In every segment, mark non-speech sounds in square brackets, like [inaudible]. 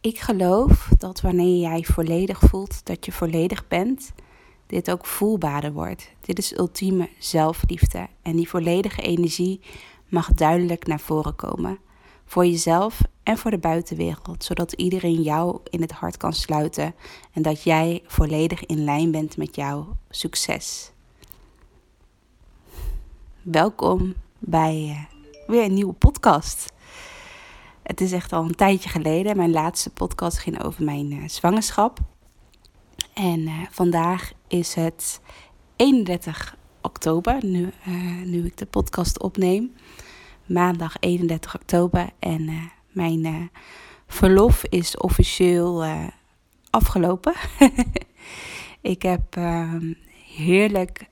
ik geloof dat wanneer jij volledig voelt dat je volledig bent, dit ook voelbaarder wordt. Dit is ultieme zelfliefde en die volledige energie mag duidelijk naar voren komen. Voor jezelf en voor de buitenwereld, zodat iedereen jou in het hart kan sluiten en dat jij volledig in lijn bent met jouw succes. Welkom bij eh, weer een nieuwe podcast. Het is echt al een tijdje geleden. Mijn laatste podcast ging over mijn uh, zwangerschap. En uh, vandaag is het 31 oktober, nu, uh, nu ik de podcast opneem. Maandag 31 oktober. En mijn verlof is officieel afgelopen. [laughs] ik heb ehm, heerlijk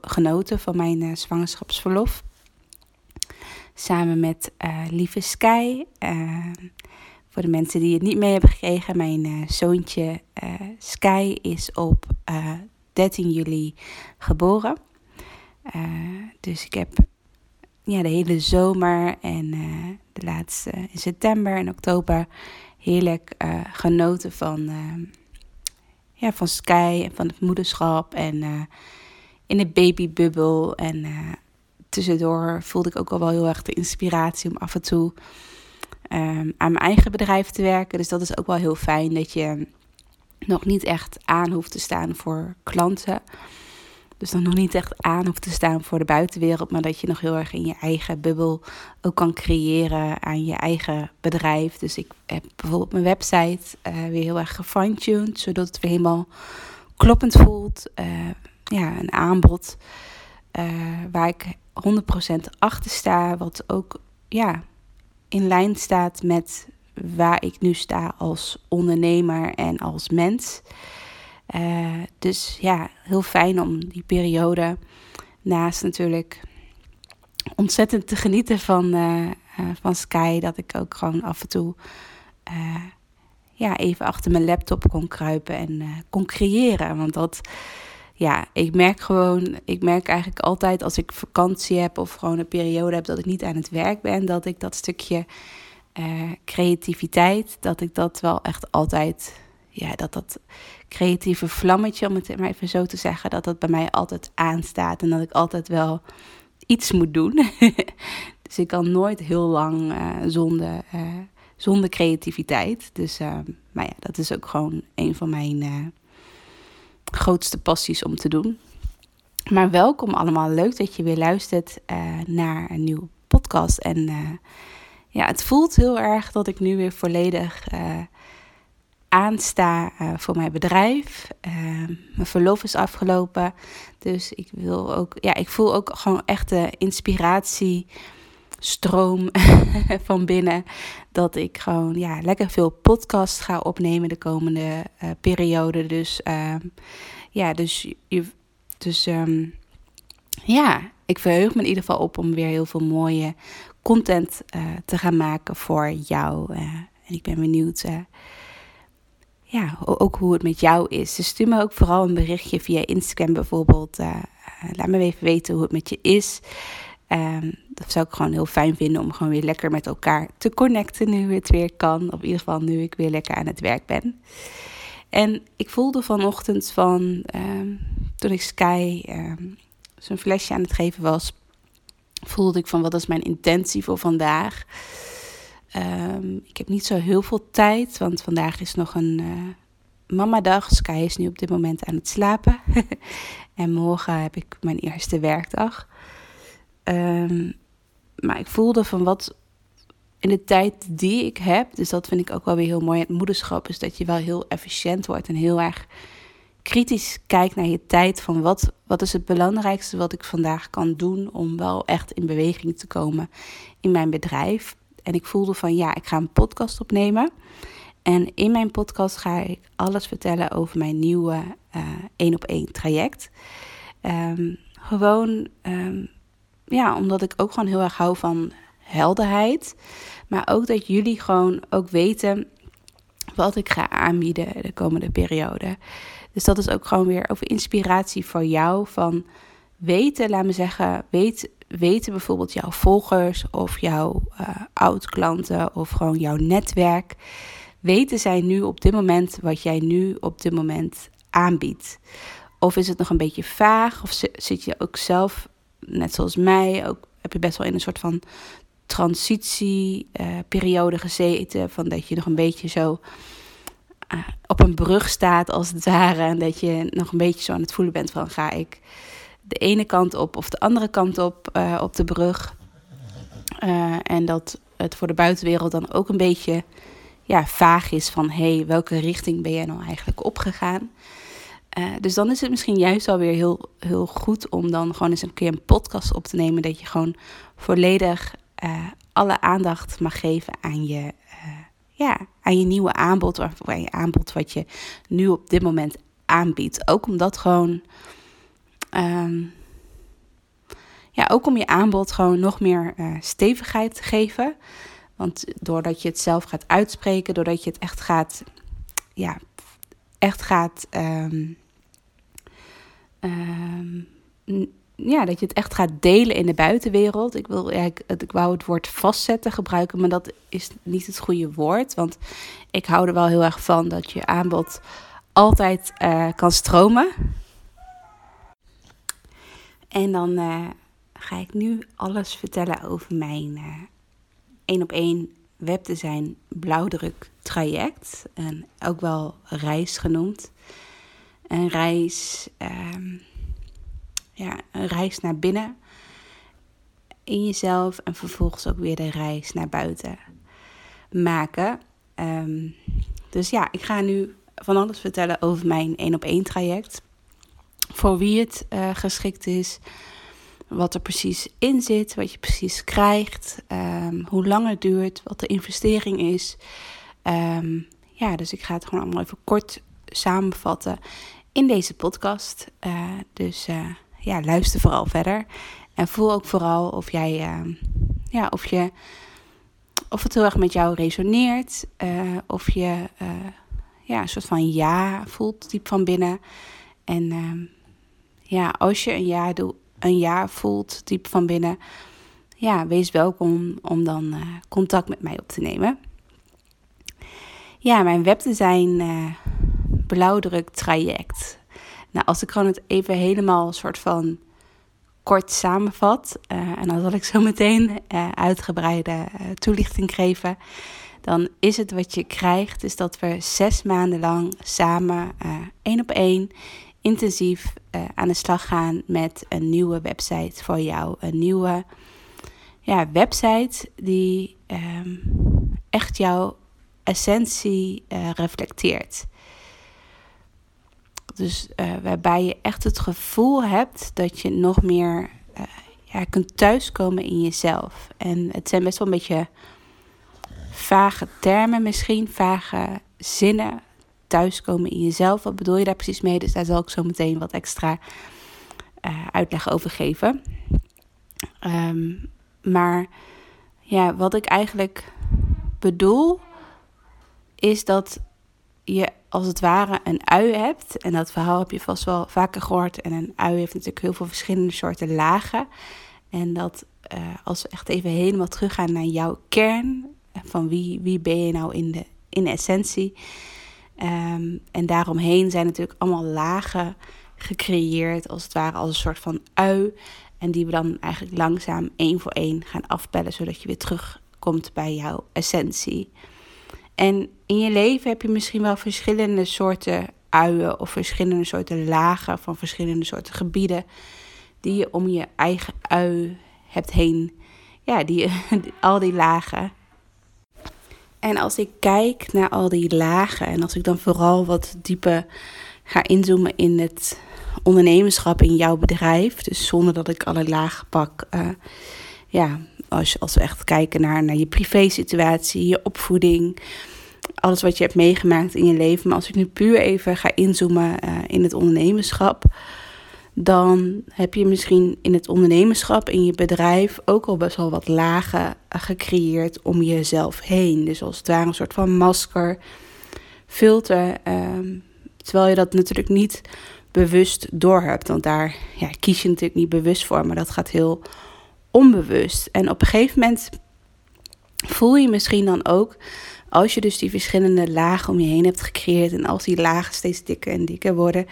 genoten van mijn zwangerschapsverlof. Samen met uh, Lieve Sky. Uh, voor de mensen die het niet mee hebben gekregen, mijn uh, zoontje Sky is op 13 juli geboren. dus ik heb ja, de hele zomer en de laatste in september en oktober heerlijk genoten van, ja, van Sky en van het moederschap en in de babybubbel en tussendoor voelde ik ook al wel heel erg de inspiratie om af en toe um, aan mijn eigen bedrijf te werken. Dus dat is ook wel heel fijn dat je nog niet echt aan hoeft te staan voor klanten. Dus dan nog niet echt aan hoeft te staan voor de buitenwereld, maar dat je nog heel erg in je eigen bubbel ook kan creëren aan je eigen bedrijf. Dus ik heb bijvoorbeeld mijn website uh, weer heel erg gefine-tuned, zodat het weer helemaal kloppend voelt. Uh, ja, een aanbod uh, waar ik 100% achter sta. Wat ook ja, in lijn staat met waar ik nu sta als ondernemer en als mens. Uh, dus ja, heel fijn om die periode naast natuurlijk ontzettend te genieten van, uh, van Sky. Dat ik ook gewoon af en toe ja, even achter mijn laptop kon kruipen en kon creëren. Want dat ja, ik merk gewoon, ik merk eigenlijk altijd als ik vakantie heb of gewoon een periode heb dat ik niet aan het werk ben, dat ik dat stukje uh, creativiteit, dat ik dat wel echt altijd, ja, dat dat creatieve vlammetje, om het maar even zo te zeggen, dat dat bij mij altijd aanstaat en dat ik altijd wel iets moet doen. [laughs] dus ik kan nooit heel lang uh, zonder, uh, zonder creativiteit. Dus, maar ja, dat is ook gewoon een van mijn grootste passies om te doen. Maar welkom allemaal. Leuk dat je weer luistert uh, naar een nieuwe podcast. En uh, ja, het voelt heel erg dat ik nu weer volledig uh, aansta voor mijn bedrijf. mijn verlof is afgelopen. Dus ik wil ook, ja, ik voel ook gewoon echt de inspiratie stroom [laughs] van binnen. Dat ik gewoon ja, lekker veel podcast ga opnemen de komende uh, periode. Dus uh, ja, dus, je, dus um, ja, ik verheug me in ieder geval op om weer heel veel mooie content uh, te gaan maken voor jou. en ik ben benieuwd ja, ook hoe het met jou is. Dus stuur me ook vooral een berichtje via Instagram bijvoorbeeld. laat me even weten hoe het met je is. Um, dat zou ik gewoon heel fijn vinden om gewoon weer lekker met elkaar te connecten nu het weer kan. Of in ieder geval nu ik weer lekker aan het werk ben. En ik voelde vanochtend van, um, toen ik Sky um, zo'n flesje aan het geven was, voelde ik van wat is mijn intentie voor vandaag. ik heb niet zo heel veel tijd, want vandaag is nog een uh, mamadag. Sky is nu op dit moment aan het slapen. [laughs] en morgen heb ik mijn eerste werkdag. Um, maar ik voelde van wat in de tijd die ik heb, dus dat vind ik ook wel weer heel mooi. Het moederschap is dat je wel heel efficiënt wordt en heel erg kritisch kijkt naar je tijd. Van wat, wat is het belangrijkste wat ik vandaag kan doen om wel echt in beweging te komen in mijn bedrijf. En ik voelde van ja, ik ga een podcast opnemen. En in mijn podcast ga ik alles vertellen over mijn nieuwe één op één traject. Um, gewoon um, ja, omdat ik ook gewoon heel erg hou van helderheid. Maar ook dat jullie gewoon ook weten wat ik ga aanbieden de komende periode. Dus dat is ook gewoon weer over inspiratie voor jou. Van weten, laat me zeggen, weet, weten bijvoorbeeld jouw volgers of jouw uh, oud-klanten of gewoon jouw netwerk. weten zij nu op dit moment wat jij nu op dit moment aanbiedt? Of is het nog een beetje vaag? Of zit je ook zelf, net zoals mij, ook, heb je best wel in een soort van transitieperiode gezeten? Van dat je nog een beetje zo uh, op een brug staat als het ware. En dat je nog een beetje zo aan het voelen bent van ga ik de ene kant op of de andere kant op uh, op de brug. en dat het voor de buitenwereld dan ook een beetje ja, vaag is van hé, hey, welke richting ben jij nou eigenlijk opgegaan? Uh, dus dan is het misschien juist alweer heel, heel goed om dan gewoon eens een keer een podcast op te nemen. Dat je gewoon volledig uh, alle aandacht mag geven aan je, uh, ja, aan je nieuwe aanbod. Of aan je aanbod wat je nu op dit moment aanbiedt. Ook omdat gewoon. Um, ja, ook om je aanbod gewoon nog meer stevigheid te geven. Want doordat je het zelf gaat uitspreken, doordat je het echt gaat, ja, echt gaat, um, um, ja, dat je het echt gaat delen in de buitenwereld. Ik, wil, ja, ik, ik wou het woord vastzetten gebruiken, maar dat is niet het goede woord. Want ik hou er wel heel erg van dat je aanbod altijd uh, kan stromen. En dan uh, ga ik nu alles vertellen over mijn uh, één op één webdesign blauwdruk traject. En ook wel reis genoemd. Een reis, um, ja, een reis naar binnen in jezelf en vervolgens ook weer de reis naar buiten maken. Um, dus ja, ik ga nu van alles vertellen over mijn één op één traject. Voor wie het uh, geschikt is, wat er precies in zit, wat je precies krijgt, um, hoe lang het duurt, wat de investering is. Ja, dus ik ga het gewoon allemaal even kort samenvatten in deze podcast. Uh, dus uh, ja, luister vooral verder. En voel ook vooral of jij, uh, ja, of je, of het heel erg met jou resoneert. Of je, ja, een soort van ja voelt diep van binnen. En ja, als je een ja doet een jaar voelt, diep van binnen, ja, wees welkom om dan contact met mij op te nemen. Ja, mijn webdesign blauwdruk traject. Nou, als ik gewoon het even helemaal soort van kort samenvat, uh, en dan zal ik zo meteen uitgebreide toelichting geven, dan is het wat je krijgt, is dat we zes maanden lang samen één op één intensief aan de slag gaan met een nieuwe website voor jou. Een nieuwe ja, website die um, echt jouw essentie reflecteert. Dus uh, waarbij je echt het gevoel hebt dat je nog meer ja, kunt thuiskomen in jezelf. En het zijn best wel een beetje vage termen misschien, vage zinnen thuiskomen in jezelf. Wat bedoel je daar precies mee? Dus daar zal ik zo meteen wat extra uh, uitleg over geven. Um, maar ja, wat ik eigenlijk bedoel, is dat je als het ware een ui hebt. En dat verhaal heb je vast wel vaker gehoord. En een ui heeft natuurlijk heel veel verschillende soorten lagen. En dat uh, als we echt even helemaal teruggaan naar jouw kern. Van wie, wie ben je nou in de, in essentie? Um, en daaromheen zijn natuurlijk allemaal lagen gecreëerd, als het ware als een soort van ui. En die we dan eigenlijk langzaam één voor één gaan afbellen, zodat je weer terugkomt bij jouw essentie. En in je leven heb je misschien wel verschillende soorten uien of verschillende soorten lagen van verschillende soorten gebieden die je om je eigen ui hebt heen. Ja, [laughs] die, al die lagen en als ik kijk naar al die lagen en als ik dan vooral wat dieper ga inzoomen in het ondernemerschap in jouw bedrijf, dus zonder dat ik alle lagen pak, uh, ja, als, als we echt kijken naar, naar je privé-situatie, je opvoeding, alles wat je hebt meegemaakt in je leven. Maar als ik nu puur even ga inzoomen uh, in het ondernemerschap, dan heb je misschien in het ondernemerschap, in je bedrijf, ook al best wel wat lagen eh, gecreëerd om jezelf heen. Dus als het ware een soort van masker, filter. Um, terwijl je dat natuurlijk niet bewust doorhebt. Want daar ja, kies je natuurlijk niet bewust voor, maar dat gaat heel onbewust. En op een gegeven moment voel je misschien dan ook, als je dus die verschillende lagen om je heen hebt gecreëerd en als die lagen steeds dikker en dikker worden,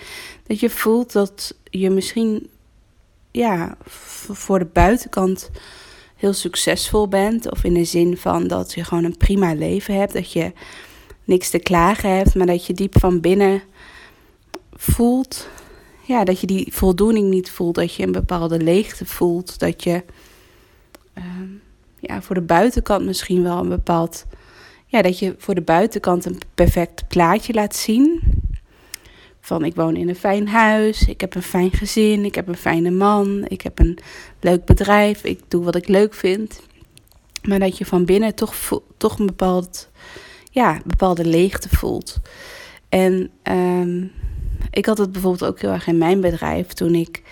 dat je voelt dat je misschien ja, voor de buitenkant heel succesvol bent. Of in de zin van dat je gewoon een prima leven hebt. Dat je niks te klagen hebt, maar dat je diep van binnen voelt. Ja, dat je die voldoening niet voelt. Dat je een bepaalde leegte voelt. Dat je ehm, ja, voor de buitenkant misschien wel een bepaald. Ja, dat je voor de buitenkant een perfect plaatje laat zien. Van ik woon in een fijn huis, ik heb een fijn gezin, ik heb een fijne man, ik heb een leuk bedrijf, ik doe wat ik leuk vind. Maar dat je van binnen toch, toch een bepaald, ja, bepaalde leegte voelt. En um, ik had het bijvoorbeeld ook heel erg in mijn bedrijf toen ik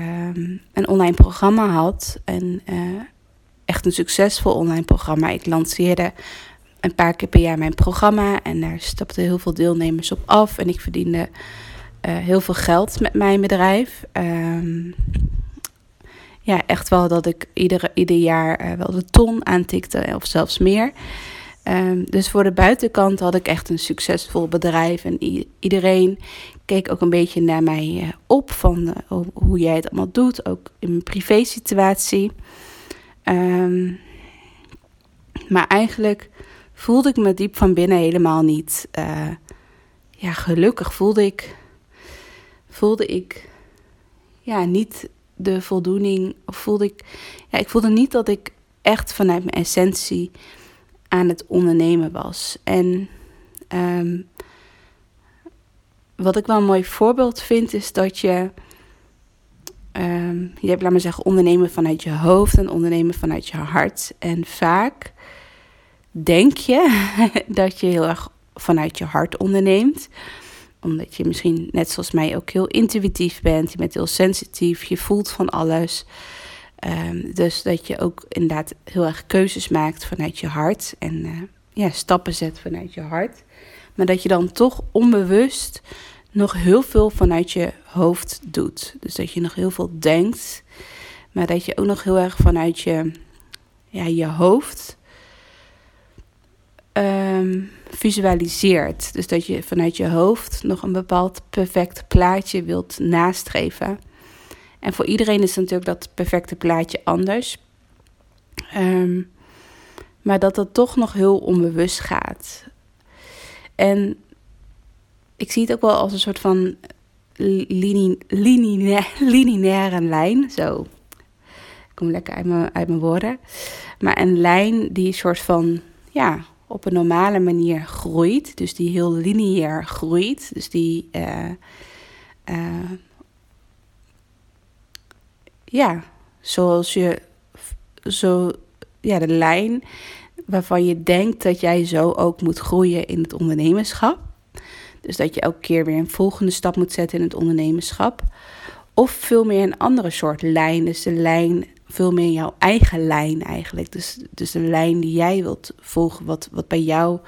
um, een online programma had. En uh, echt een succesvol online programma. Ik lanceerde een paar keer per jaar mijn programma. En daar stapten heel veel deelnemers op af. En ik verdiende uh, heel veel geld met mijn bedrijf. Um, ja, echt wel dat ik iedere, ieder jaar uh, wel de ton aantikte, of zelfs meer. Um, dus voor de buitenkant had ik echt een succesvol bedrijf. En iedereen keek ook een beetje naar mij uh, op van hoe jij het allemaal doet. Ook in mijn privé situatie. Um, maar eigenlijk voelde ik me diep van binnen helemaal niet uh, ja, gelukkig. Voelde ik, voelde ik ja, niet de voldoening. Of voelde ik, ja, ik voelde niet dat ik echt vanuit mijn essentie aan het ondernemen was. En um, wat ik wel een mooi voorbeeld vind, is dat je. Um, je hebt, laat maar zeggen, ondernemen vanuit je hoofd en ondernemen vanuit je hart. En vaak denk je [laughs] dat je heel erg vanuit je hart onderneemt. Omdat je misschien, net zoals mij, ook heel intuïtief bent. Je bent heel sensitief, je voelt van alles. Um, dus dat je ook inderdaad heel erg keuzes maakt vanuit je hart. En uh, ja, stappen zet vanuit je hart. Maar dat je dan toch onbewust nog heel veel vanuit je hoofd doet. Dus dat je nog heel veel denkt. Maar dat je ook nog heel erg vanuit je, ja, je hoofd um, visualiseert. Dus dat je vanuit je hoofd nog een bepaald perfect plaatje wilt nastreven. En voor iedereen is natuurlijk dat perfecte plaatje anders. Um, maar dat dat toch nog heel onbewust gaat. En ik zie het ook wel als een soort van lineaire lijn. Zo. Ik kom lekker uit mijn, uit mijn woorden. Maar een lijn die soort van, ja, op een normale manier groeit. Dus die heel lineair groeit. Dus die. Uh, uh, ja, zoals je. Zo, ja, de lijn waarvan je denkt dat jij zo ook moet groeien in het ondernemerschap. Dus dat je elke keer weer een volgende stap moet zetten in het ondernemerschap. Of veel meer een andere soort lijn. Dus de lijn veel meer jouw eigen lijn eigenlijk. Dus, dus de lijn die jij wilt volgen, wat, wat bij jouw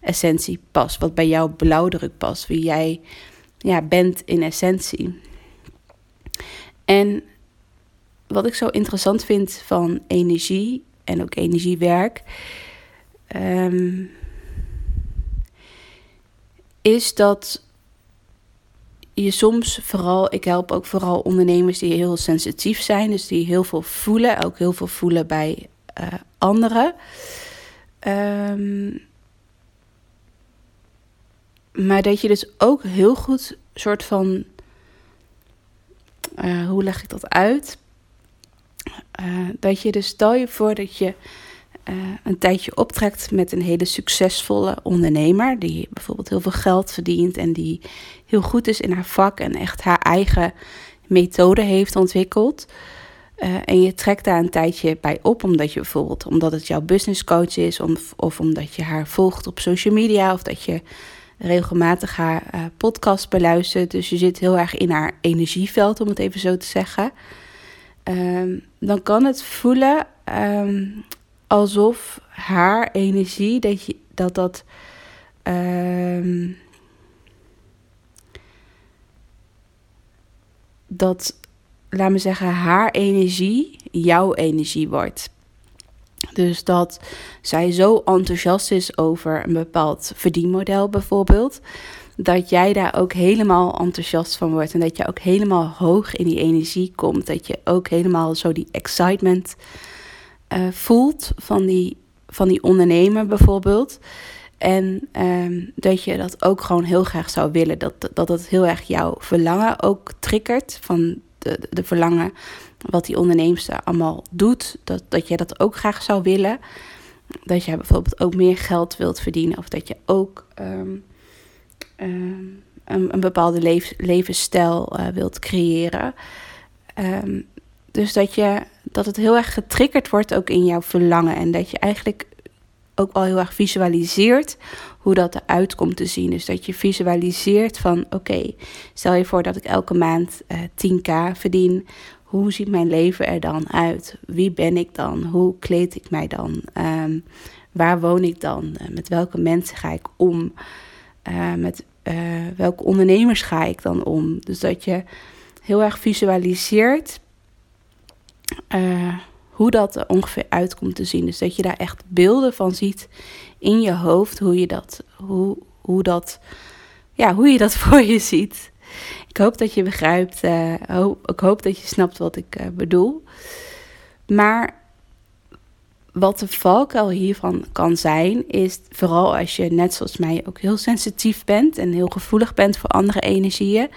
essentie past, wat bij jouw blauwdruk past, wie jij ja, bent in essentie. En wat ik zo interessant vind van energie en ook energiewerk, um, is dat je soms vooral, ik help ook vooral ondernemers die heel sensitief zijn, dus die heel veel voelen, ook heel veel voelen bij uh, anderen. Um, maar dat je dus ook heel goed soort van, uh, hoe leg ik dat uit? Uh, dat je dus stel je voor dat je uh, een tijdje optrekt met een hele succesvolle ondernemer. Die bijvoorbeeld heel veel geld verdient en die heel goed is in haar vak en echt haar eigen methode heeft ontwikkeld. Uh, en je trekt daar een tijdje bij op, omdat je bijvoorbeeld omdat het jouw business coach is, of, of omdat je haar volgt op social media, of dat je regelmatig haar podcast beluistert. Dus je zit heel erg in haar energieveld, om het even zo te zeggen. Um, dan kan het voelen um, alsof haar energie, dat je, dat, dat um, dat, laat me zeggen, haar energie jouw energie wordt. Dus dat zij zo enthousiast is over een bepaald verdienmodel bijvoorbeeld. Dat jij daar ook helemaal enthousiast van wordt. En dat je ook helemaal hoog in die energie komt. Dat je ook helemaal zo die excitement uh, voelt van die, van die ondernemer bijvoorbeeld. En um, dat je dat ook gewoon heel graag zou willen. Dat, dat het heel erg jouw verlangen ook triggert. Van de, de verlangen wat die onderneemster allemaal doet. Dat, dat jij dat ook graag zou willen. Dat jij bijvoorbeeld ook meer geld wilt verdienen. Of dat je ook um, um, een, een, bepaalde levensstijl uh, wilt creëren. dus dat, je, dat het heel erg getriggerd wordt ook in jouw verlangen. En dat je eigenlijk ook wel heel erg visualiseert hoe dat eruit komt te zien. Dus dat je visualiseert van oké, stel je voor dat ik elke maand uh, eh, 10k verdien. Hoe ziet mijn leven er dan uit? Wie ben ik dan? Hoe kleed ik mij dan? Um, waar woon ik dan? Uh, met welke mensen ga ik om? Met welke ondernemers ga ik dan om? Dus dat je heel erg visualiseert hoe dat er ongeveer uitkomt te zien. Dus dat je daar echt beelden van ziet in je hoofd, hoe je dat, hoe, hoe dat, ja, hoe je dat [laughs] voor je ziet. Ik hoop dat je begrijpt, uh, ik hoop dat je snapt wat ik uh, bedoel. Maar wat de valkuil hiervan kan zijn, is vooral als je net zoals mij ook heel sensitief bent en heel gevoelig bent voor andere energieën,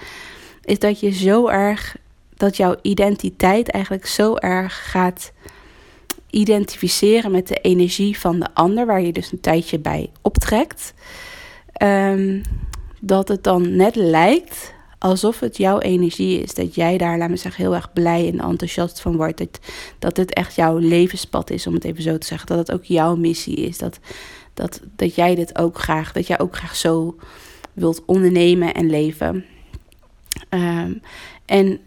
is dat je zo erg dat jouw identiteit eigenlijk zo erg gaat identificeren met de energie van de ander, waar je dus een tijdje bij optrekt. Um, dat het dan net lijkt alsof het jouw energie is. Dat jij daar, laat me zeggen, heel erg blij en enthousiast van wordt. Dat, dat het echt jouw levenspad is, om het even zo te zeggen. Dat het ook jouw missie is. Dat, dat, dat jij dit ook graag, dat jij ook graag zo wilt ondernemen en leven. Um, en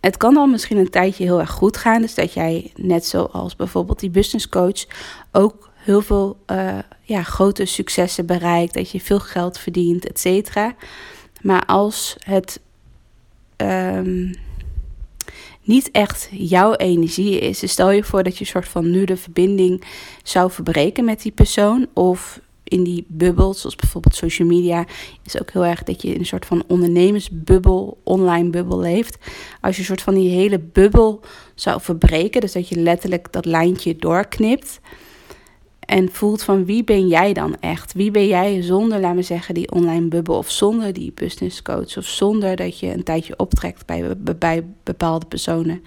het kan dan misschien een tijdje heel erg goed gaan. Dus dat jij, net zoals bijvoorbeeld die business coach, ook heel veel uh, ja, grote successen bereikt. Dat je veel geld verdient, et cetera. Maar als het um, niet echt jouw energie is. Dus stel je voor dat je soort van nu de verbinding zou verbreken met die persoon. Of in die bubbels, zoals bijvoorbeeld social media, is ook heel erg dat je in een soort van ondernemersbubbel, online bubbel leeft. Als je een soort van die hele bubbel zou verbreken, dus dat je letterlijk dat lijntje doorknipt en voelt van wie ben jij dan echt? Wie ben jij zonder, laat me zeggen, die online bubbel of zonder die business coach of zonder dat je een tijdje optrekt bij, bij bepaalde personen?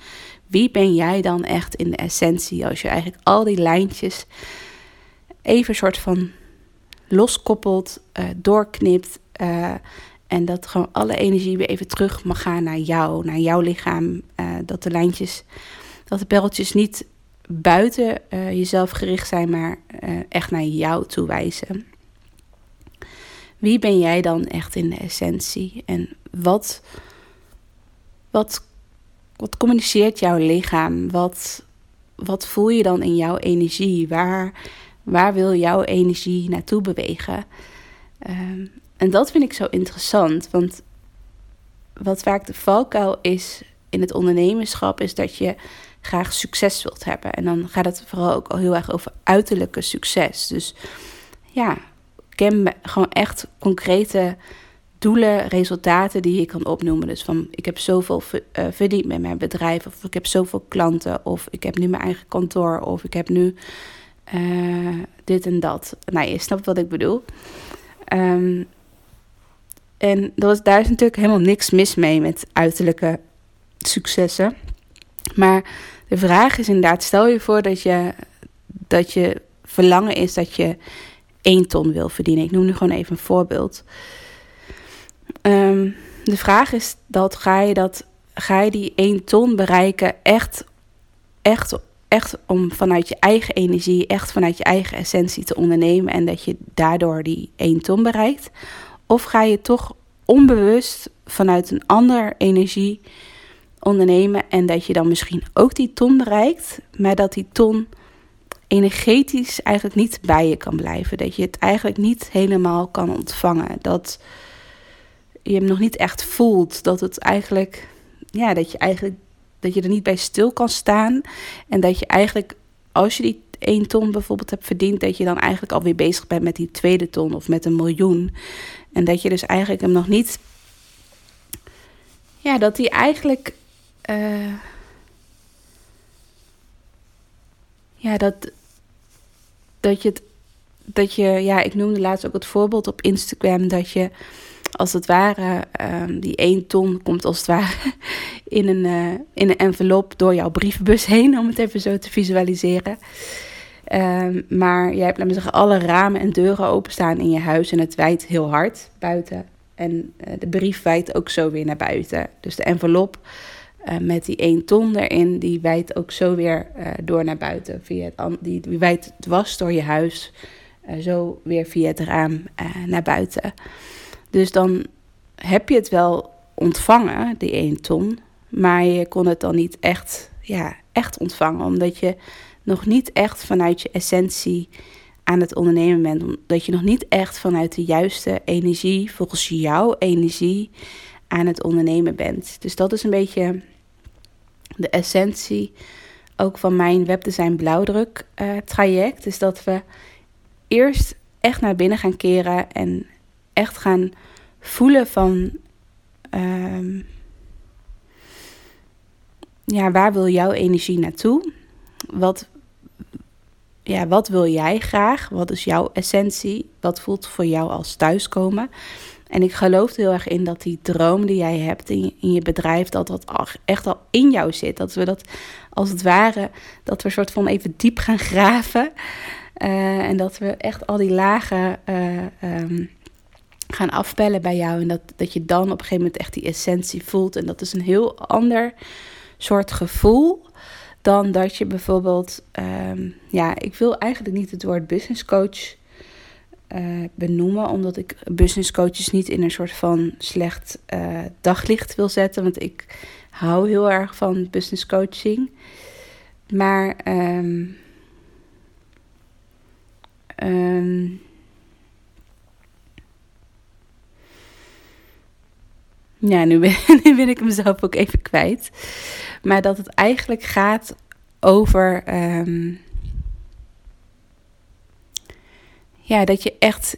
Wie ben jij dan echt in de essentie als je eigenlijk al die lijntjes even soort van loskoppelt, uh, doorknipt. Uh, en dat gewoon alle energie weer even terug mag gaan naar jou, naar jouw lichaam. Uh, dat de lijntjes, dat de pijltjes niet buiten jezelf gericht zijn, maar echt naar jou toe wijzen. Wie ben jij dan echt in de essentie? En wat, wat, wat communiceert jouw lichaam? Wat, wat voel je dan in jouw energie? Waar Waar wil jouw energie naartoe bewegen? Ehm, en dat vind ik zo interessant, want wat vaak de valkuil is in het ondernemerschap, is dat je graag succes wilt hebben. En dan gaat het vooral ook al heel erg over uiterlijke succes. Dus ja, ken gewoon echt concrete doelen, resultaten die je kan opnoemen. Dus van ik heb zoveel uh, verdiend met mijn bedrijf, of ik heb zoveel klanten, of ik heb nu mijn eigen kantoor, of ik heb nu uh, dit en dat. Nou, je snapt wat ik bedoel. Um, en daar is natuurlijk helemaal niks mis mee met uiterlijke successen. Maar de vraag is inderdaad, stel je voor dat je, dat je verlangen is dat je 1 ton wil verdienen. Ik noem nu gewoon even een voorbeeld. Um, de vraag is dat ga je, dat, ga je die 1 ton bereiken echt, echt echt om vanuit je eigen energie, echt vanuit je eigen essentie te ondernemen en dat je daardoor die 1 ton bereikt? Of ga je toch onbewust vanuit een andere energie ondernemen en dat je dan misschien ook die ton bereikt, maar dat die ton energetisch eigenlijk niet bij je kan blijven. Dat je het eigenlijk niet helemaal kan ontvangen. Dat je hem nog niet echt voelt. Dat het eigenlijk, ja, dat je eigenlijk dat je er niet bij stil kan staan. En dat je eigenlijk, als je die één ton bijvoorbeeld hebt verdiend, dat je dan eigenlijk alweer bezig bent met die tweede ton of met een miljoen. En dat je dus eigenlijk hem nog niet. Ja, dat hij eigenlijk. Uh, ja, dat. Dat je het. Dat je, ja, ik noemde laatst ook het voorbeeld op Instagram dat je als het ware, um, die 1 ton komt als het ware [laughs] in een, uh, in een envelop door jouw brievenbus [laughs] heen, om het even zo te visualiseren. Um, maar jij hebt, laten we zeggen, alle ramen en deuren openstaan in je huis en het wijdt heel hard buiten. En uh, de brief wijdt ook zo weer naar buiten. Dus de envelop uh, met die 1 ton erin, die wijdt ook zo weer door naar buiten. Via het, die, wijdt dwars door je huis, zo weer via het raam naar buiten. Dus dan heb je het wel ontvangen, die 1 ton, maar je kon het dan niet echt, ja, echt ontvangen, omdat je nog niet echt vanuit je essentie aan het ondernemen bent, omdat je nog niet echt vanuit de juiste energie, volgens jouw energie, aan het ondernemen bent. Dus dat is een beetje de essentie ook van mijn webdesign blauwdruk uh, traject. Is dat we eerst echt naar binnen gaan keren en echt gaan voelen van. Um, ja, waar wil jouw energie naartoe? Wat, ja, wat wil jij graag? Wat is jouw essentie? Wat voelt voor jou als thuiskomen? En ik geloof er heel erg in dat die droom die jij hebt in je, bedrijf, dat dat echt al in jou zit. Dat we dat als het ware, dat we een soort van even diep gaan graven. Uh, en dat we echt al die lagen uh, um, gaan afbellen bij jou. En dat, dat je dan op een gegeven moment echt die essentie voelt. En dat is een heel ander soort gevoel dan dat je bijvoorbeeld, um, ja, ik wil eigenlijk niet het woord business coach uh, benoemen, omdat ik business coaches niet in een soort van slecht uh, daglicht wil zetten, want ik hou heel erg van business coaching. Maar um, um, Ja, nu ben, [laughs] nu ben ik mezelf ook even kwijt. Maar dat het eigenlijk gaat over. Ehm, ja, dat je echt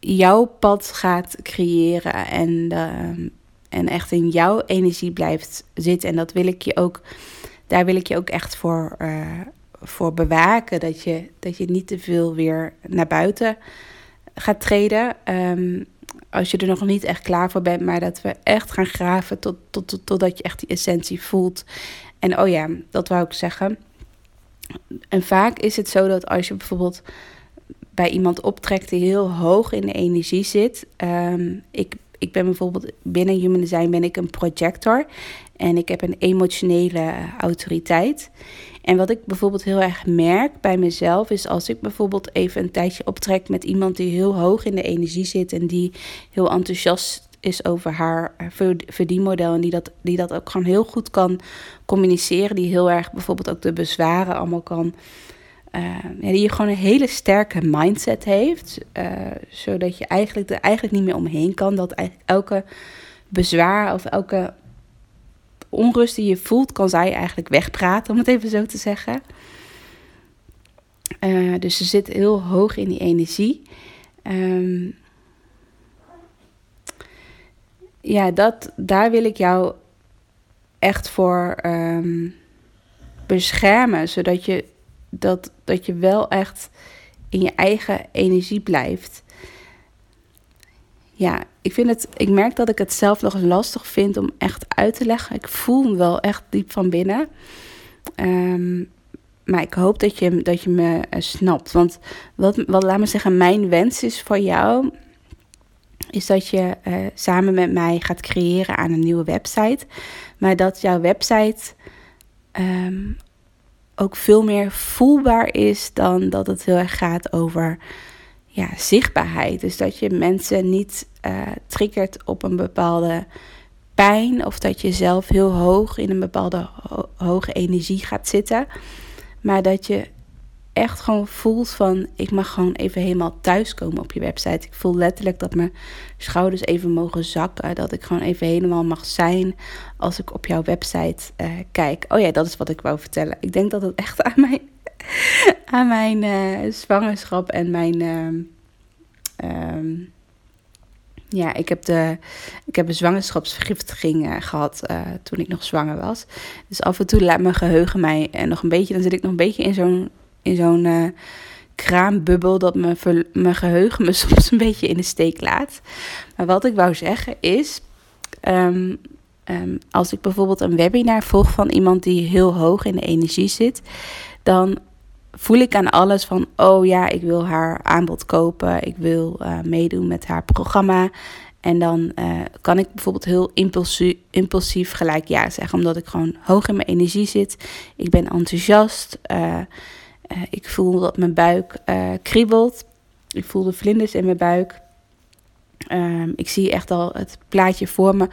jouw pad gaat creëren en, ehm, en echt in jouw energie blijft zitten. En dat wil ik je ook, daar wil ik je ook echt voor, uh, voor bewaken. Dat je, dat je niet te veel weer naar buiten gaat treden. Um, als je er nog niet echt klaar voor bent, maar dat we echt gaan graven tot, tot, tot, totdat je echt die essentie voelt. En oh ja, dat wou ik zeggen. En vaak is het zo dat als je bijvoorbeeld bij iemand optrekt die heel hoog in de energie zit. Um, ik, ik ben bijvoorbeeld binnen Human Design ben ik een projector. En ik heb een emotionele autoriteit. En wat ik bijvoorbeeld heel erg merk bij mezelf is als ik bijvoorbeeld even een tijdje optrek met iemand die heel hoog in de energie zit en die heel enthousiast is over haar verdienmodel en die dat, die dat ook gewoon heel goed kan communiceren, die heel erg bijvoorbeeld ook de bezwaren allemaal kan. Uh, ja, die gewoon een hele sterke mindset heeft, uh, zodat je eigenlijk er eigenlijk niet meer omheen kan. Dat eigenlijk elke bezwaar of elke onrust die je voelt, kan zij eigenlijk wegpraten, om het even zo te zeggen. Uh, dus ze zit heel hoog in die energie. Um, ja, dat, daar wil ik jou echt voor um, beschermen, zodat je, dat, dat je wel echt in je eigen energie blijft ja, ik, vind het, ik merk dat ik het zelf nog lastig vind om echt uit te leggen. Ik voel hem wel echt diep van binnen. Um, maar ik hoop dat je, dat je me uh, snapt. Want wat, wat, laat me zeggen, mijn wens is voor jou. Is dat je uh, samen met mij gaat creëren aan een nieuwe website. Maar dat jouw website um, ook veel meer voelbaar is dan dat het heel erg gaat over ja, zichtbaarheid. Dus dat je mensen niet uh, triggert op een bepaalde pijn of dat je zelf heel hoog in een bepaalde hoge energie gaat zitten. Maar dat je echt gewoon voelt van ik mag gewoon even helemaal thuiskomen op je website. Ik voel letterlijk dat mijn schouders even mogen zakken. Dat ik gewoon even helemaal mag zijn als ik op jouw website uh, kijk. Oh ja, dat is wat ik wou vertellen. Ik denk dat het echt aan mijn [laughs] aan mijn uh, zwangerschap en mijn. Um, ja, ik heb, de, ik heb een zwangerschapsvergiftiging uh, gehad toen ik nog zwanger was. Dus af en toe laat mijn geheugen mij uh, nog een beetje. Dan zit ik nog een beetje in zo'n in zo'n kraambubbel dat mijn, geheugen me [laughs] soms een beetje in de steek laat. Maar wat ik wou zeggen is. Um, um, als ik bijvoorbeeld een webinar volg van iemand die heel hoog in de energie zit, dan voel ik aan alles van, oh ja, ik wil haar aanbod kopen, ik wil uh, meedoen met haar programma. En dan uh, kan ik bijvoorbeeld heel impulsief, impulsief gelijk ja zeggen, omdat ik gewoon hoog in mijn energie zit. Ik ben enthousiast, uh, ik voel dat mijn buik kriebelt, ik voel de vlinders in mijn buik. Um, ik zie echt al het plaatje voor me.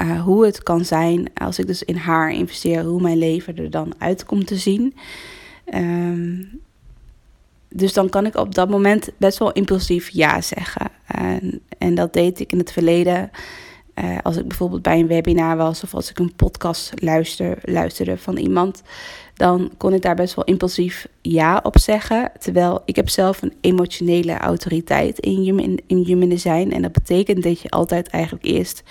Uh, hoe het kan zijn als ik dus in haar investeer, hoe mijn leven er dan uit komt te zien. Um, dus dan kan ik op dat moment best wel impulsief ja zeggen. En, en dat deed ik in het verleden. Als ik bijvoorbeeld bij een webinar was of als ik een podcast luister, luisterde van iemand, dan kon ik daar best wel impulsief ja op zeggen. Terwijl ik heb zelf een emotionele autoriteit in human, in human design. En dat betekent dat je altijd eigenlijk eerst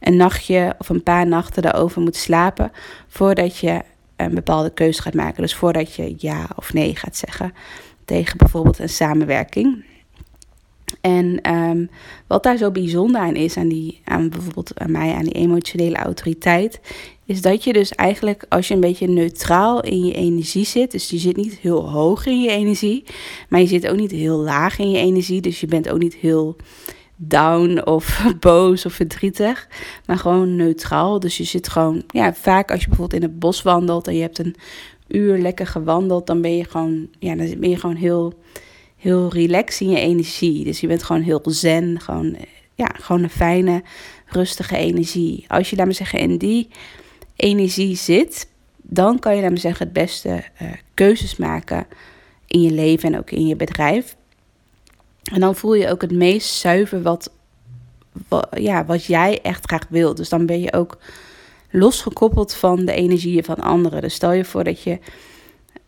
een nachtje of een paar nachten daarover moet slapen voordat je een bepaalde keuze gaat maken. Dus voordat je ja of nee gaat zeggen tegen bijvoorbeeld een samenwerking. En um, wat daar zo bijzonder aan is, aan, die, aan bijvoorbeeld aan mij, aan die emotionele autoriteit, is dat je dus eigenlijk als je een beetje neutraal in je energie zit, dus je zit niet heel hoog in je energie, maar je zit ook niet heel laag in je energie, dus je bent ook niet heel down of [laughs] boos of verdrietig, maar gewoon neutraal. Dus je zit gewoon, ja, vaak als je bijvoorbeeld in het bos wandelt en je hebt een uur lekker gewandeld, dan ben je gewoon, ja, dan ben je gewoon heel, heel relaxed in je energie. Dus je bent gewoon heel zen, gewoon, ja, gewoon een fijne, rustige energie. Als je, laat me zeggen, in die energie zit, dan kan je, laat me zeggen, het beste uh, keuzes maken in je leven en ook in je bedrijf. En dan voel je ook het meest zuiver wat, wat, ja, wat jij echt graag wilt. Dus dan ben je ook losgekoppeld van de energieën van anderen. Dus stel je voor dat je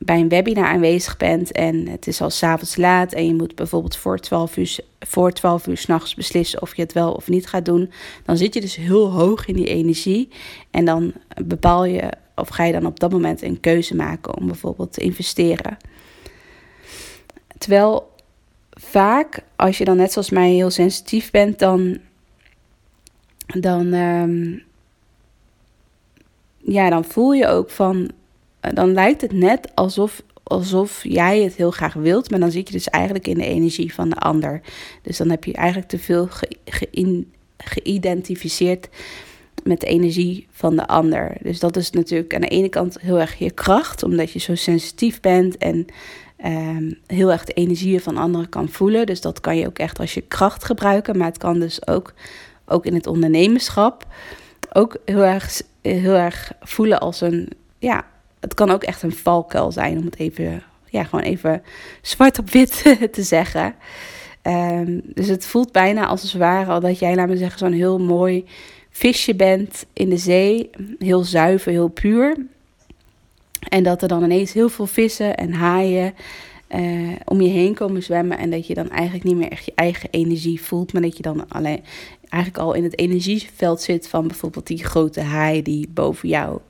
bij een webinar aanwezig bent en het is al s'avonds laat en je moet bijvoorbeeld voor 12 uur, voor 12 uur s'nachts beslissen of je het wel of niet gaat doen, dan zit je dus heel hoog in die energie en dan bepaal je of ga je dan op dat moment een keuze maken om bijvoorbeeld te investeren. Terwijl vaak, als je dan net zoals mij heel sensitief bent, dan, dan, um, ja, dan voel je ook van, dan lijkt het net alsof, alsof jij het heel graag wilt, maar dan zit je dus eigenlijk in de energie van de ander. Dus dan heb je eigenlijk te veel ge, geïdentificeerd met de energie van de ander. Dus dat is natuurlijk aan de ene kant heel erg je kracht, omdat je zo sensitief bent en um, heel erg de energieën van anderen kan voelen. Dus dat kan je ook echt als je kracht gebruiken. Maar het kan dus ook, ook in het ondernemerschap ook heel erg, heel erg voelen als een. Ja, het kan ook echt een valkuil zijn om het even, ja, gewoon even zwart op wit [laughs] te zeggen. Um, dus het voelt bijna als het ware al dat jij, laat me zeggen, zo'n heel mooi visje bent in de zee. Heel zuiver, heel puur. En dat er dan ineens heel veel vissen en haaien uh, om je heen komen zwemmen. En dat je dan eigenlijk niet meer echt je eigen energie voelt. Maar dat je dan alleen eigenlijk al in het energieveld zit van bijvoorbeeld die grote haai die boven jou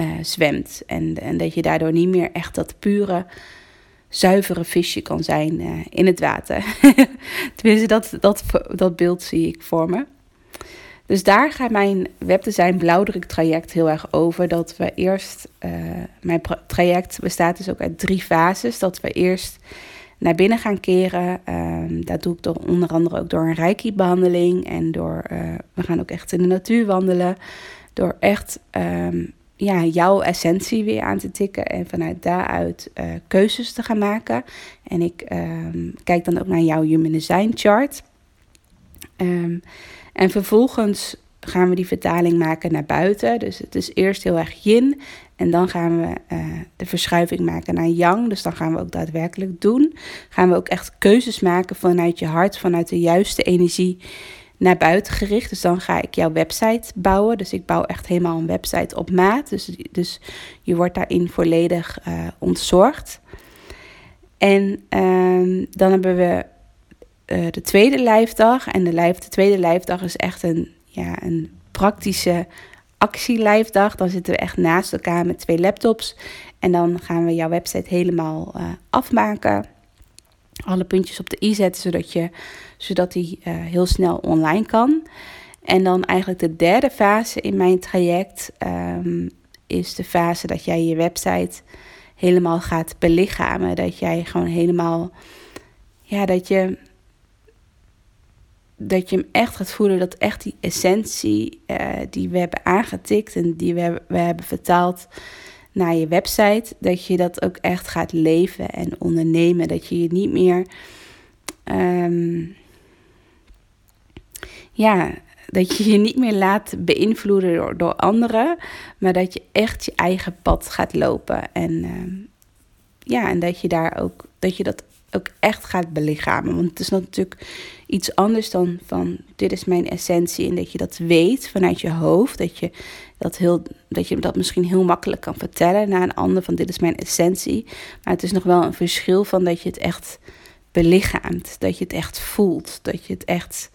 uh, zwemt. En, en dat je daardoor niet meer echt dat pure, zuivere visje kan zijn uh, in het water. [laughs] Tenminste, dat, dat, dat beeld zie ik voor me. Dus daar gaat mijn webdesign blauwdruk traject heel erg over. Dat we eerst, uh, mijn traject bestaat dus ook uit drie fases. Dat we eerst naar binnen gaan keren. Um, dat doe ik door, onder andere ook door een reiki-behandeling. En door, we gaan ook echt in de natuur wandelen. Door echt um, ja, jouw essentie weer aan te tikken. En vanuit daaruit uh, keuzes te gaan maken. En ik um, kijk dan ook naar jouw Human Design chart. Um, en vervolgens gaan we die vertaling maken naar buiten. Dus het is eerst heel erg yin. En dan gaan we uh, de verschuiving maken naar yang. Dus dan gaan we ook daadwerkelijk doen. Gaan we ook echt keuzes maken vanuit je hart, vanuit de juiste energie naar buiten gericht. Dus dan ga ik jouw website bouwen. Dus ik bouw echt helemaal een website op maat. Dus, dus je wordt daarin volledig uh, ontzorgd. En ehm, dan hebben we uh, de tweede lijfdag. En de, tweede lijfdag is echt een, ja, een praktische actielijfdag. Dan zitten we echt naast elkaar met twee laptops. En dan gaan we jouw website helemaal uh, afmaken. Alle puntjes op de i zetten, zodat, je, zodat die uh, heel snel online kan. En dan eigenlijk de derde fase in mijn traject um, is de fase dat jij je website helemaal gaat belichamen. Dat jij gewoon helemaal, ja, dat je dat je hem echt gaat voelen dat echt die essentie uh, die we hebben aangetikt en die we, we hebben vertaald naar je website, dat je dat ook echt gaat leven en ondernemen. Dat je je niet meer, um, ja, dat je je niet meer laat beïnvloeden door, door anderen, maar dat je echt je eigen pad gaat lopen. En um, ja, en dat je daar ook, dat je dat ook echt gaat belichamen. Want het is natuurlijk iets anders dan van dit is mijn essentie. En dat je dat weet vanuit je hoofd. Dat je dat, heel, dat je dat misschien heel makkelijk kan vertellen naar een ander van dit is mijn essentie. Maar het is nog wel een verschil van dat je het echt belichaamt. Dat je het echt voelt. Dat je het echt,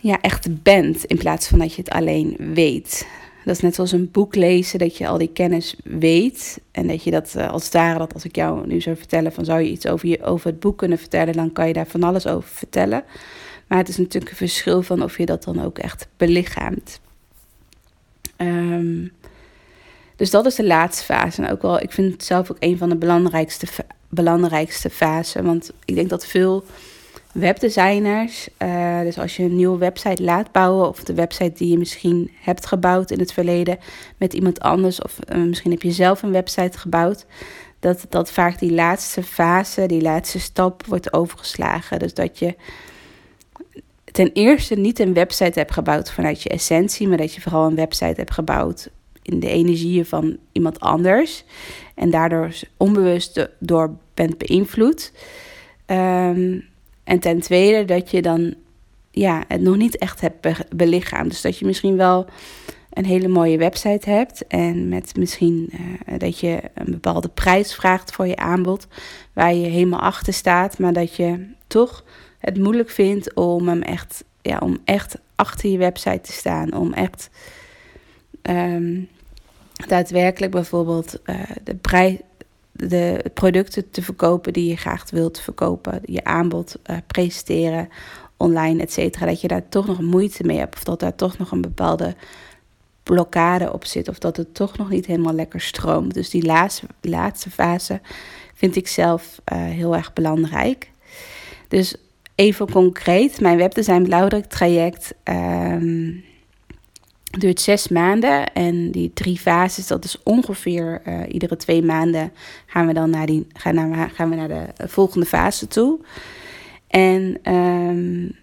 ja, echt bent in plaats van dat je het alleen weet. Dat is net zoals een boek lezen, dat je al die kennis weet. En dat je dat uh, als ware, dat als ik jou nu zou vertellen van zou je iets over, je, over het boek kunnen vertellen, dan kan je daar van alles over vertellen. Maar het is natuurlijk een verschil van of je dat dan ook echt belichaamt. Um, dus dat is de laatste fase. En ook wel, ik vind het zelf ook een van de belangrijkste, belangrijkste fasen. Want ik denk dat veel webdesigners. Uh, dus als je een nieuwe website laat bouwen, of de website die je misschien hebt gebouwd in het verleden met iemand anders, of uh, misschien heb je zelf een website gebouwd, dat, dat vaak die laatste fase, die laatste stap wordt overgeslagen. Dus dat je ten eerste niet een website hebt gebouwd vanuit je essentie, maar dat je vooral een website hebt gebouwd in de energieën van iemand anders. En daardoor onbewust door bent beïnvloed. Um, en ten tweede dat je dan ja, het nog niet echt hebt belichaamd. Dus dat je misschien wel een hele mooie website hebt. En met misschien uh, dat je een bepaalde prijs vraagt voor je aanbod. Waar je helemaal achter staat. Maar dat je toch het moeilijk vindt om hem echt, ja, om echt achter je website te staan. Om echt um, daadwerkelijk bijvoorbeeld uh, de prijs de producten te verkopen die je graag wilt verkopen, je aanbod uh, presenteren online, et cetera, dat je daar toch nog moeite mee hebt of dat daar toch nog een bepaalde blokkade op zit of dat het toch nog niet helemaal lekker stroomt. Dus die laatste, laatste fase vind ik zelf uh, heel erg belangrijk. Dus even concreet, mijn webdesign blauwdruk traject um, duurt zes maanden. En die drie fases, dat is ongeveer uh, iedere twee maanden gaan we dan naar, die, gaan naar, gaan we naar de volgende fase toe. En um,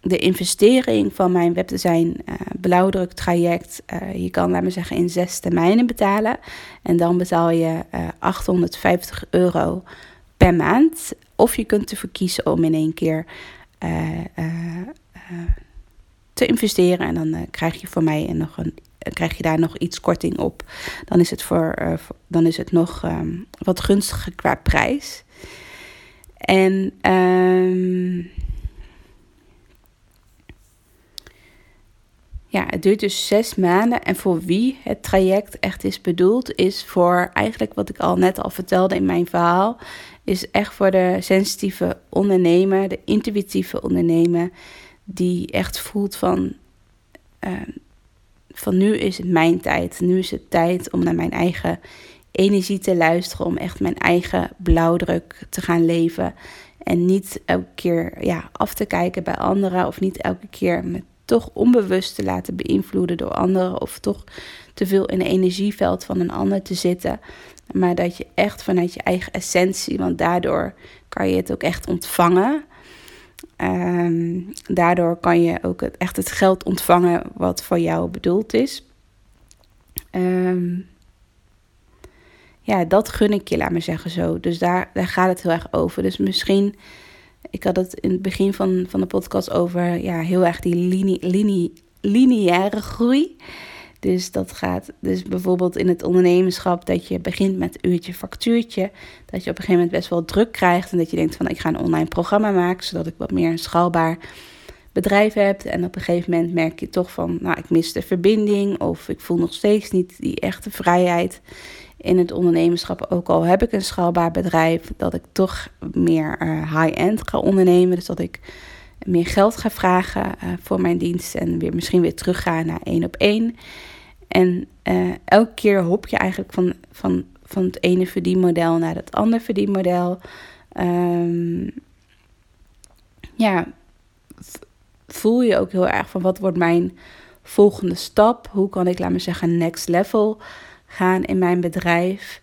de investering van mijn webdesign uh, blauwdruk traject, uh, je kan laat me zeggen in zes termijnen betalen. En dan betaal je 850 euro per maand. Of je kunt ervoor kiezen om in één keer te investeren. En dan uh, krijg je van mij nog een, uh, krijg je daar nog iets korting op. Dan is het, voor, uh, dan is het nog um, wat gunstiger qua prijs. En um, ja, het duurt dus zes maanden. En voor wie het traject echt is bedoeld, is voor eigenlijk wat ik al net al vertelde in mijn verhaal. Is echt voor de sensitieve ondernemer, de intuïtieve ondernemer die echt voelt van, uh, van nu is het mijn tijd. Nu is het tijd om naar mijn eigen energie te luisteren. Om echt mijn eigen blauwdruk te gaan leven. En niet elke keer ja, af te kijken bij anderen. Of niet elke keer me toch onbewust te laten beïnvloeden door anderen. Of toch te veel in het energieveld van een ander te zitten. Maar dat je echt vanuit je eigen essentie, want daardoor kan je het ook echt ontvangen. Um, daardoor kan je ook echt het geld ontvangen wat voor jou bedoeld is. Um, ja, dat gun ik je, laat me zeggen zo. Dus daar, daar gaat het heel erg over. Dus misschien ik had het in het begin van, van de podcast over ja, heel erg die lineaire groei. Dus dat gaat dus bijvoorbeeld in het ondernemerschap dat je begint met uurtje factuurtje. Dat je op een gegeven moment best wel druk krijgt en dat je denkt van ik ga een online programma maken zodat ik wat meer een schaalbaar bedrijf heb. En op een gegeven moment merk je toch van nou ik mis de verbinding of ik voel nog steeds niet die echte vrijheid in het ondernemerschap. Ook al heb ik een schaalbaar bedrijf, dat ik toch meer uh, high-end ga ondernemen. Dus dat ik meer geld ga vragen uh, voor mijn dienst en weer misschien weer terugga naar één op één. En uh, elke keer hop je eigenlijk van, van, van het ene verdienmodel naar het andere verdienmodel. Um, ja, voel je ook heel erg van wat wordt mijn volgende stap? Hoe kan ik, laat me zeggen, next level gaan in mijn bedrijf?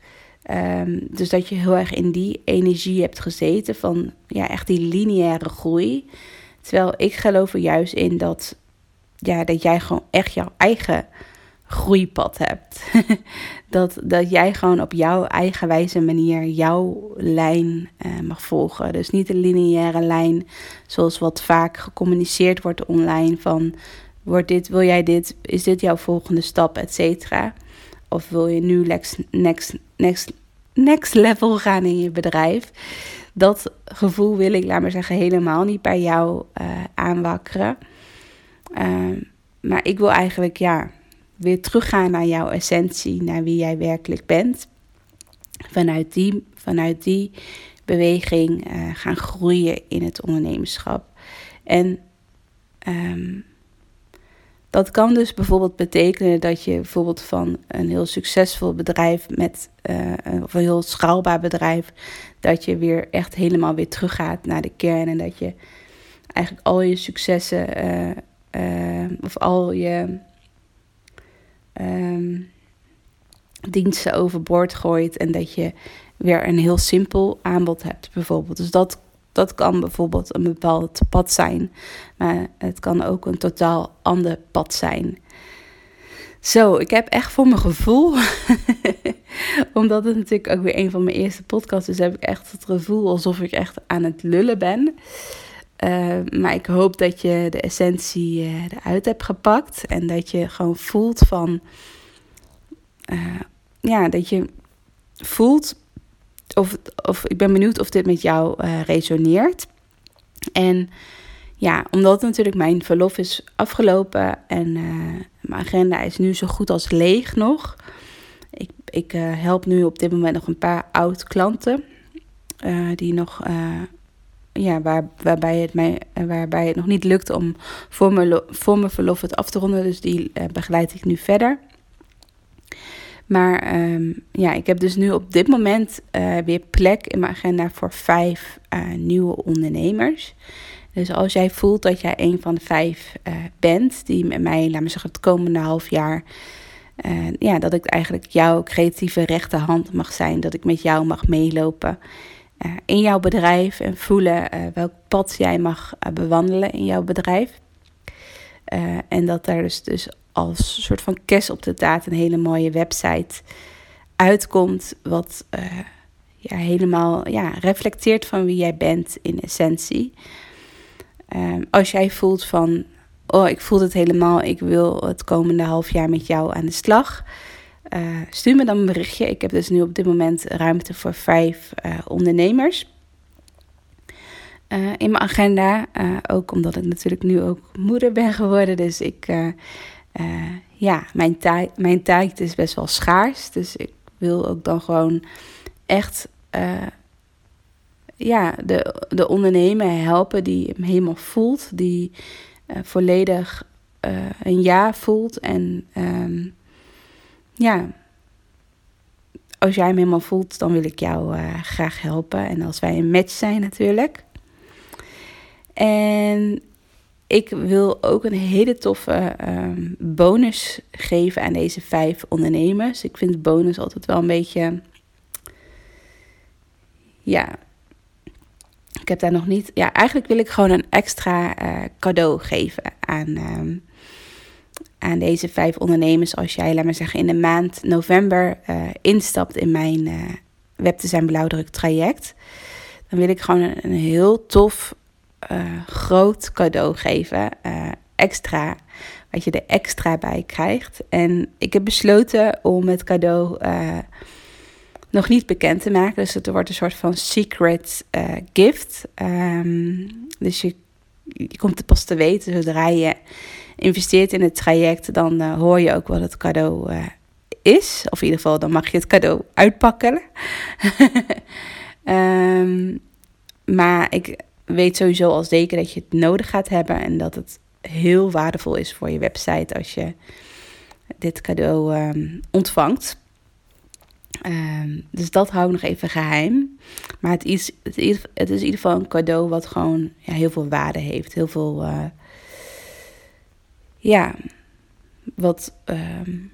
Um, dus dat je heel erg in die energie hebt gezeten van ja, echt die lineaire groei. Terwijl ik geloof er juist in dat, ja, dat jij gewoon echt jouw eigen groeipad hebt. [laughs] dat, dat jij gewoon op jouw eigen wijze manier jouw lijn uh, mag volgen. Dus niet een lineaire lijn zoals wat vaak gecommuniceerd wordt online van wordt dit, wil jij dit, is dit jouw volgende stap, et cetera. Of wil je nu next, next, next, next level gaan in je bedrijf. Dat gevoel wil ik, laat maar zeggen, helemaal niet bij jou uh, aanwakkeren. Uh, maar ik wil eigenlijk, ja, weer teruggaan naar jouw essentie, naar wie jij werkelijk bent. Vanuit die, vanuit die beweging uh, gaan groeien in het ondernemerschap. En um, dat kan dus bijvoorbeeld betekenen dat je bijvoorbeeld van een heel succesvol bedrijf met uh, of een heel schaalbaar bedrijf, dat je weer echt helemaal weer teruggaat naar de kern en dat je eigenlijk al je successen uh, of al je um, diensten overboord gooit en dat je weer een heel simpel aanbod hebt, bijvoorbeeld. Dus dat, dat kan bijvoorbeeld een bepaald pad zijn, maar het kan ook een totaal ander pad zijn. Zo, ik heb echt voor mijn gevoel, [laughs] omdat het natuurlijk ook weer een van mijn eerste podcasts is, heb ik echt het gevoel alsof ik echt aan het lullen ben. Uh, maar ik hoop dat je de essentie uh, eruit hebt gepakt en dat je gewoon voelt van, uh, ja, dat je voelt of, of ik ben benieuwd of dit met jou resoneert. En ja, omdat natuurlijk mijn verlof is afgelopen en mijn agenda is nu zo goed als leeg nog. Ik, ik help nu op dit moment nog een paar oud klanten die nog ja, waar, waarbij, het mij, waarbij het nog niet lukt om voor mijn, voor mijn verlof het af te ronden. Dus die uh, begeleid ik nu verder. Maar um, ja, ik heb dus nu op dit moment uh, weer plek in mijn agenda voor vijf nieuwe ondernemers. Dus als jij voelt dat jij een van de vijf bent die met mij, laat me zeggen, het komende half jaar. ja, dat ik eigenlijk jouw creatieve rechterhand mag zijn. Dat ik met jou mag meelopen. Eh, in jouw bedrijf en voelen uh, welk pad jij mag uh, bewandelen in jouw bedrijf. en dat daar dus, dus als soort van kes op de taart een hele mooie website uitkomt, wat ja, helemaal ja, reflecteert van wie jij bent in essentie. als jij voelt van, oh ik voel het helemaal, ik wil het komende half jaar met jou aan de slag uh, stuur me dan een berichtje. Ik heb dus nu op dit moment ruimte voor vijf uh, ondernemers. Uh, in mijn agenda. ook omdat ik natuurlijk nu ook moeder ben geworden. Dus ik, ja, mijn, tijd, mijn tijd is best wel schaars. Dus ik wil ook dan gewoon echt ja, de, de ondernemer helpen die hem helemaal voelt. Die volledig een ja voelt. En um, ja, als jij hem helemaal voelt, dan wil ik jou uh, graag helpen. En als wij een match zijn natuurlijk. En ik wil ook een hele toffe um, bonus geven aan deze vijf ondernemers. Ik vind bonus altijd wel een beetje. Ja. Ik heb daar nog niet. Ja, eigenlijk wil ik gewoon een extra uh, cadeau geven aan. Um, aan deze vijf ondernemers als jij, laat maar zeggen, in de maand november uh, instapt in mijn uh, Web te zijn blauwdruk traject. dan wil ik gewoon een, heel tof, uh, groot cadeau geven. Extra, wat je er extra bij krijgt. En ik heb besloten om het cadeau nog niet bekend te maken. Dus het wordt een soort van secret gift. Um, dus je, je komt het pas te weten zodra je investeert in het traject. Dan hoor je ook wat het cadeau is. Of in ieder geval, dan mag je het cadeau uitpakken. um, [laughs] maar ik weet sowieso al zeker dat je het nodig gaat hebben. En dat het heel waardevol is voor je website als je dit cadeau um, ontvangt. Um, dus dat hou ik nog even geheim. Maar het is, het is, in ieder geval een cadeau wat gewoon ja, heel veel waarde heeft. Heel veel. Uh, ja, wat. Um,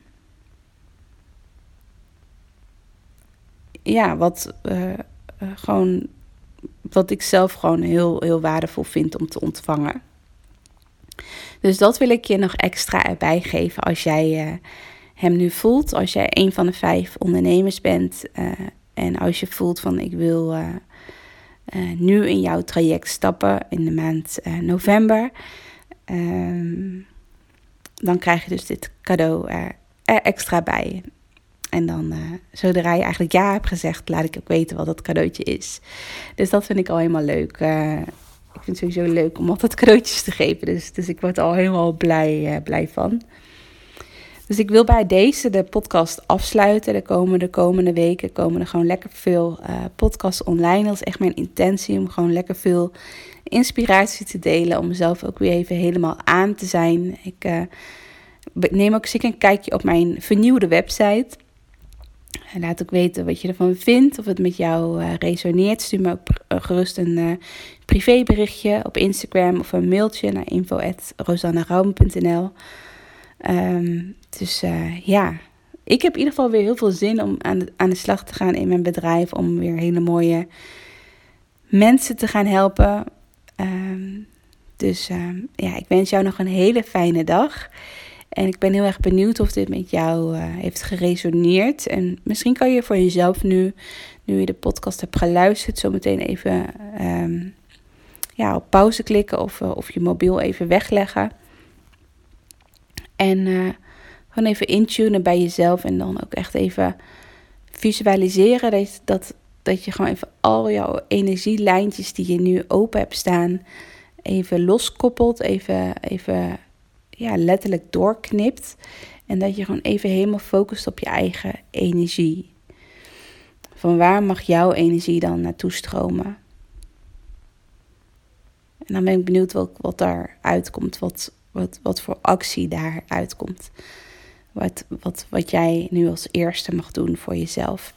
ja, wat uh, uh, gewoon. Wat ik zelf gewoon heel, heel waardevol vind om te ontvangen. Dus dat wil ik je nog extra erbij geven als jij uh, hem nu voelt. Als jij een van de vijf ondernemers bent. en als je voelt van ik wil nu in jouw traject stappen in de maand november. Um, dan krijg je dus dit cadeau er, extra bij. En dan, uh, zodra je eigenlijk ja hebt gezegd, laat ik ook weten wat dat cadeautje is. Dus dat vind ik al helemaal leuk. Uh, ik vind het sowieso leuk om altijd cadeautjes te geven. Dus, dus ik word al helemaal blij, uh, blij van. Dus ik wil bij deze de podcast afsluiten. De komende weken komen er gewoon lekker veel podcasts online. Dat is echt mijn intentie om gewoon lekker veel inspiratie te delen. Om mezelf ook weer even helemaal aan te zijn. Ik neem ook zeker een kijkje op mijn vernieuwde website. En laat ook weten wat je ervan vindt, of het met jou uh, resoneert. Stuur me ook uh, gerust een privéberichtje op Instagram of een mailtje naar info.rosannaraum.nl. Um, dus ja, ik heb in ieder geval weer heel veel zin om aan de, aan de slag te gaan in mijn bedrijf. Om weer hele mooie mensen te gaan helpen. Um, dus um, ja, ik wens jou nog een hele fijne dag. En ik ben heel erg benieuwd of dit met jou uh, heeft geresoneerd. En misschien kan je voor jezelf nu, nu je de podcast hebt geluisterd, zo meteen even um, ja, op pauze klikken of, uh, of je mobiel even wegleggen. En uh, gewoon even intunen bij jezelf en dan ook echt even visualiseren dat, dat, dat je gewoon even al jouw energielijntjes die je nu open hebt staan, even loskoppelt, even, even ja, letterlijk doorknipt. En dat je gewoon even helemaal focust op je eigen energie. Van waar mag jouw energie dan naartoe stromen? En dan ben ik benieuwd wat, wat daar uitkomt. Wat, wat, wat voor actie daar uitkomt. Wat, wat, wat jij nu als eerste mag doen voor jezelf.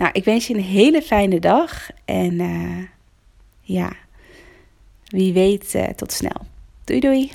Nou, ik wens je een hele fijne dag. En uh, ja, wie weet, uh, tot snel. Doei doei!